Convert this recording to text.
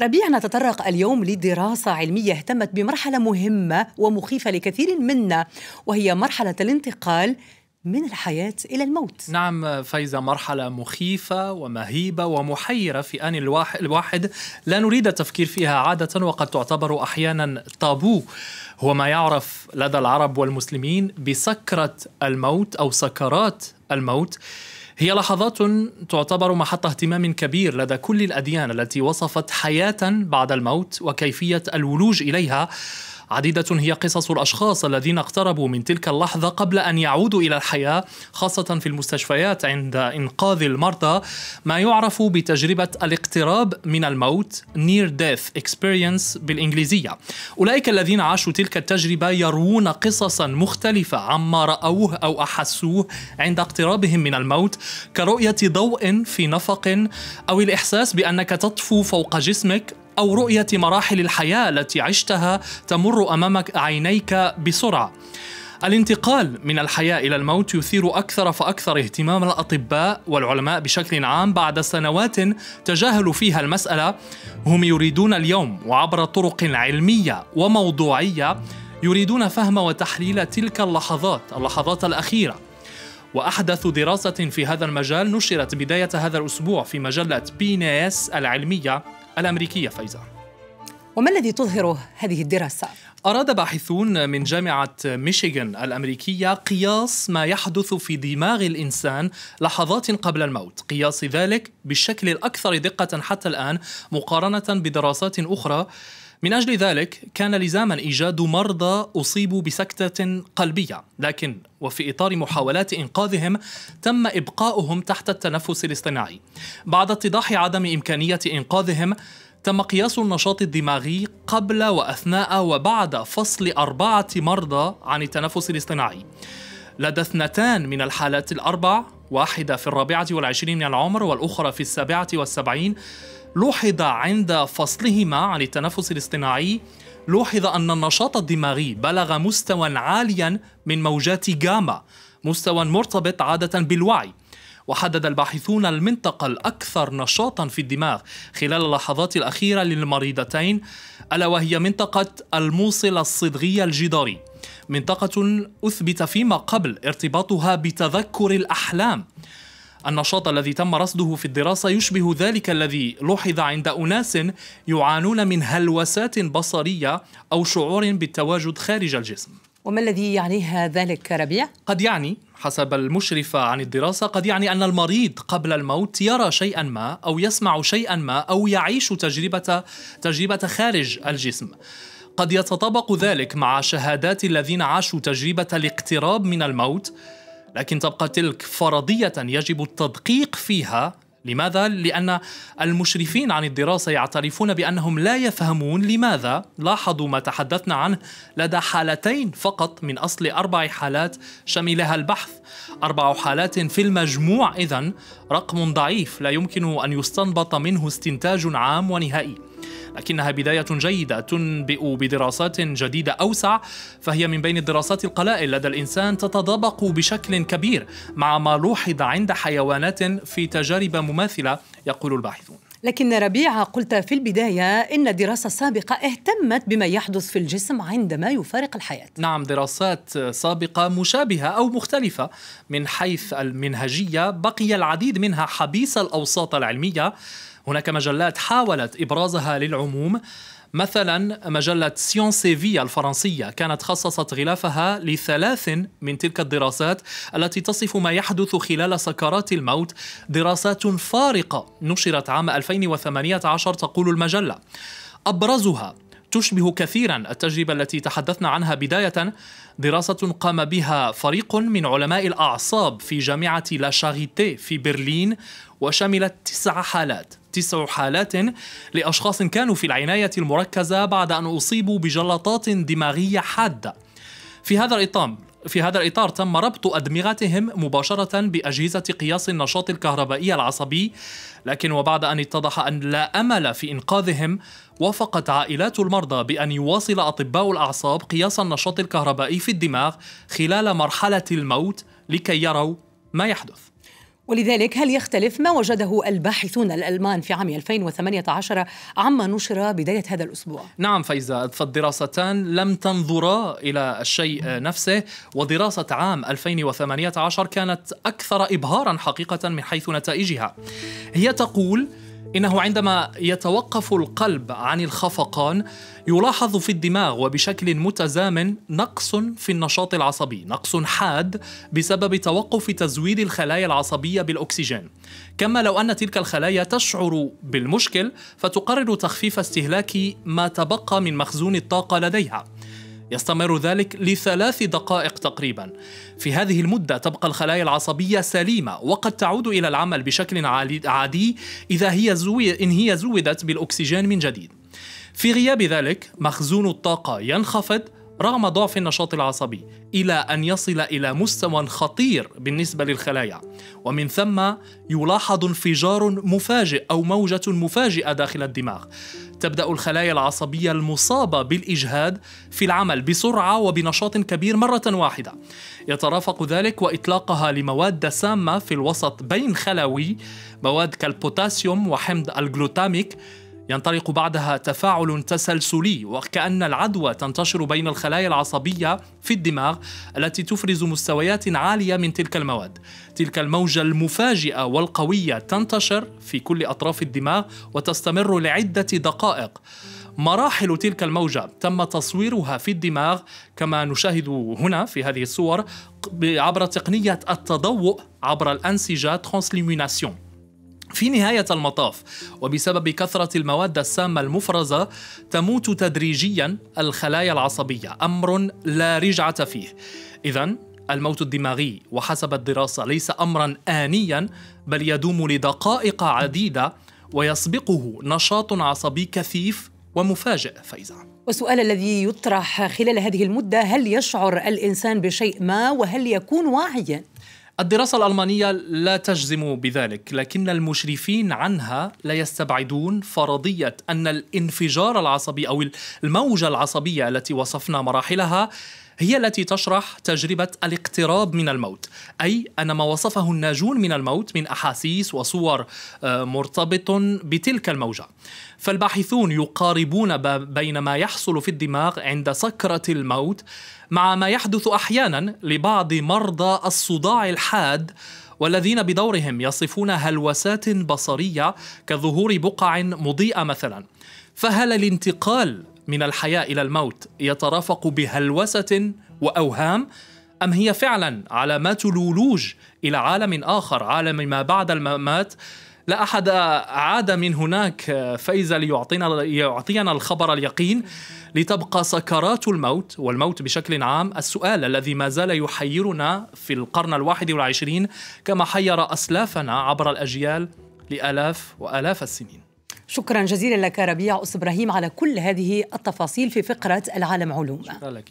ربيع نتطرق اليوم لدراسة علمية اهتمت بمرحلة مهمة ومخيفة لكثير منا وهي مرحلة الانتقال من الحياة إلى الموت. نعم فايزة مرحلة مخيفة ومهيبة ومحيرة في آن الواحد. لا نريد التفكير فيها عادة وقد تعتبر أحيانا طابو. هو ما يعرف لدى العرب والمسلمين بسكرة الموت أو سكرات الموت. هي لحظات تعتبر محط اهتمام كبير لدى كل الأديان التي وصفت حياة بعد الموت وكيفية الولوج إليها. عديدة هي قصص الأشخاص الذين اقتربوا من تلك اللحظة قبل أن يعودوا إلى الحياة خاصة في المستشفيات عند إنقاذ المرضى. ما يعرف بتجربة الاقتراب من الموت؟ Near Death Experience بالإنجليزية. أولئك الذين عاشوا تلك التجربة يروون قصصا مختلفة عما رأوه أو أحسوه عند اقترابهم من الموت كرؤية ضوء في نفق أو الإحساس بأنك تطفو فوق جسمك أو رؤية مراحل الحياة التي عشتها تمر أمامك عينيك بسرعة. الانتقال من الحياة إلى الموت يثير أكثر فأكثر اهتمام الأطباء والعلماء بشكل عام بعد سنوات تجاهلوا فيها المسألة. هم يريدون اليوم وعبر طرق علمية وموضوعية يريدون فهم وتحليل تلك اللحظات اللحظات الأخيرة. وأحدث دراسة في هذا المجال نشرت بداية هذا الأسبوع في مجلة بي العلمية الأمريكية فايزة وما الذي تظهر هذه الدراسة؟ أراد باحثون من جامعة ميشيغان الأمريكية قياس ما يحدث في دماغ الإنسان لحظات قبل الموت قياس ذلك بالشكل الأكثر دقة حتى الآن مقارنة بدراسات أخرى من أجل ذلك كان لزاما إيجاد مرضى أصيبوا بسكتة قلبية لكن وفي إطار محاولات إنقاذهم تم إبقاؤهم تحت التنفس الاصطناعي. بعد اتضاح عدم إمكانية إنقاذهم تم قياس النشاط الدماغي قبل وأثناء وبعد فصل أربعة مرضى عن التنفس الاصطناعي. لدى اثنتان من الحالات الأربع واحدة في الرابعة والعشرين من العمر والأخرى في السابعة والسبعين لوحظ عند فصلهما عن التنفس الاصطناعي لوحظ أن النشاط الدماغي بلغ مستوى عاليا من موجات جاما مستوى مرتبط عادة بالوعي. وحدد الباحثون المنطقة الأكثر نشاطا في الدماغ خلال اللحظات الأخيرة للمريضتين ألا وهي منطقة الموصل الصدغي الجداري. منطقة أثبت فيما قبل ارتباطها بتذكر الأحلام. النشاط الذي تم رصده في الدراسة يشبه ذلك الذي لوحظ عند أناس يعانون من هلوسات بصرية أو شعور بالتواجد خارج الجسم وما الذي يعنيه ذلك ربيع؟ قد يعني حسب المشرفة عن الدراسة قد يعني أن المريض قبل الموت يرى شيئا ما أو يسمع شيئا ما أو يعيش تجربة تجربة خارج الجسم قد يتطابق ذلك مع شهادات الذين عاشوا تجربة الاقتراب من الموت لكن تبقى تلك فرضية يجب التدقيق فيها. لماذا؟ لأن المشرفين عن الدراسة يعترفون بأنهم لا يفهمون لماذا. لاحظوا ما تحدثنا عنه. لدى حالتين فقط من أصل أربع حالات شملها البحث. أربع حالات في المجموع إذن رقم ضعيف. لا يمكن أن يستنبط منه استنتاج عام ونهائي. لكنها بداية جيدة تنبئ بدراسات جديدة أوسع فهي من بين الدراسات القلائل لدى الإنسان تتطابق بشكل كبير مع ما لوحظ عند حيوانات في تجارب مماثلة يقول الباحثون. لكن ربيع قلت في البداية إن دراسة سابقة اهتمت بما يحدث في الجسم عندما يفارق الحياة. نعم دراسات سابقة مشابهة أو مختلفة من حيث المنهجية بقي العديد منها حبيس الأوساط العلمية هناك مجلات حاولت إبرازها للعموم. مثلا مجلة سيونسيفي الفرنسية كانت خصصت غلافها لثلاث من تلك الدراسات التي تصف ما يحدث خلال سكرات الموت. دراسات فارقة نشرت عام 2018 تقول المجلة. أبرزها تشبه كثيرا التجربة التي تحدثنا عنها بداية. دراسة قام بها فريق من علماء الأعصاب في جامعة لا شاريتي في برلين وشملت تسع حالات. تسع حالات لأشخاص كانوا في العناية المركزة بعد أن أصيبوا بجلطات دماغية حادة. في هذا الإطار في هذا الإطار تم ربط أدمغتهم مباشرة بأجهزة قياس النشاط الكهربائي العصبي لكن وبعد أن اتضح أن لا أمل في إنقاذهم وافقت عائلات المرضى بأن يواصل أطباء الأعصاب قياس النشاط الكهربائي في الدماغ خلال مرحلة الموت لكي يروا ما يحدث. ولذلك هل يختلف ما وجده الباحثون الألمان في عام 2018 عما نشر بداية هذا الأسبوع؟ نعم فإذا فالدراستان لم تنظرا إلى الشيء نفسه ودراسة عام 2018 كانت أكثر إبهارا حقيقة من حيث نتائجها هي تقول إنه عندما يتوقف القلب عن الخفقان يلاحظ في الدماغ وبشكل متزامن نقص في النشاط العصبي، نقص حاد بسبب توقف تزويد الخلايا العصبية بالأكسجين. كما لو أن تلك الخلايا تشعر بالمشكل فتقرر تخفيف استهلاك ما تبقى من مخزون الطاقة لديها. يستمر ذلك لثلاث دقائق تقريبا. في هذه المدة تبقى الخلايا العصبية سليمة وقد تعود إلى العمل بشكل عادي إذا هي إن هي زودت بالأكسجين من جديد. في غياب ذلك مخزون الطاقة ينخفض رغم ضعف النشاط العصبي إلى أن يصل إلى مستوى خطير بالنسبة للخلايا. ومن ثم يلاحظ انفجار مفاجئ أو موجة مفاجئة داخل الدماغ. تبدأ الخلايا العصبية المصابة بالإجهاد في العمل بسرعة وبنشاط كبير مرة واحدة. يترافق ذلك وإطلاقها لمواد سامة في الوسط بين خلوي مواد كالبوتاسيوم وحمض الجلوتاميك ينطلق بعدها تفاعل تسلسلي وكأن العدوى تنتشر بين الخلايا العصبية في الدماغ التي تفرز مستويات عالية من تلك المواد. تلك الموجة المفاجئة والقوية تنتشر في كل أطراف الدماغ وتستمر لعدة دقائق. مراحل تلك الموجة تم تصويرها في الدماغ كما نشاهد هنا في هذه الصور عبر تقنية التضوء عبر الأنسجة ترانسليميناسيون في نهاية المطاف وبسبب كثرة المواد السامة المفرزة تموت تدريجيا الخلايا العصبية أمر لا رجعة فيه. إذا الموت الدماغي وحسب الدراسة ليس أمرا آنيا بل يدوم لدقائق عديدة ويسبقه نشاط عصبي كثيف ومفاجئ. فإذا والسؤال الذي يطرح خلال هذه المدة هل يشعر الإنسان بشيء ما وهل يكون واعيا؟ الدراسة الألمانية لا تجزم بذلك، لكن المشرفين عنها لا يستبعدون فرضية أن الانفجار العصبي أو الموجة العصبية التي وصفنا مراحلها هي التي تشرح تجربة الاقتراب من الموت أي أن ما وصفه الناجون من الموت من أحاسيس وصور آه، مرتبط بتلك الموجة. فالباحثون يقاربون بين ما يحصل في الدماغ عند سكرة الموت مع ما يحدث أحيانا لبعض مرضى الصداع الحاد والذين بدورهم يصفون هلوسات بصرية كظهور بقع مضيئة مثلا. فهل الانتقال من الحياة إلى الموت يترافق بهلوسة وأوهام؟ أم هي فعلا علامات الولوج إلى عالم آخر عالم ما بعد الممات؟ لا أحد عاد من هناك فاذا ليعطينا يعطينا الخبر اليقين. لتبقى سكرات الموت والموت بشكل عام السؤال الذي ما زال يحيرنا في القرن الواحد والعشرين كما حير أسلافنا عبر الأجيال لآلاف وآلاف السنين. شكرا جزيلا لك ربيع أس إبراهيم على كل هذه التفاصيل في فقرة العالم علوم. شكرا لك.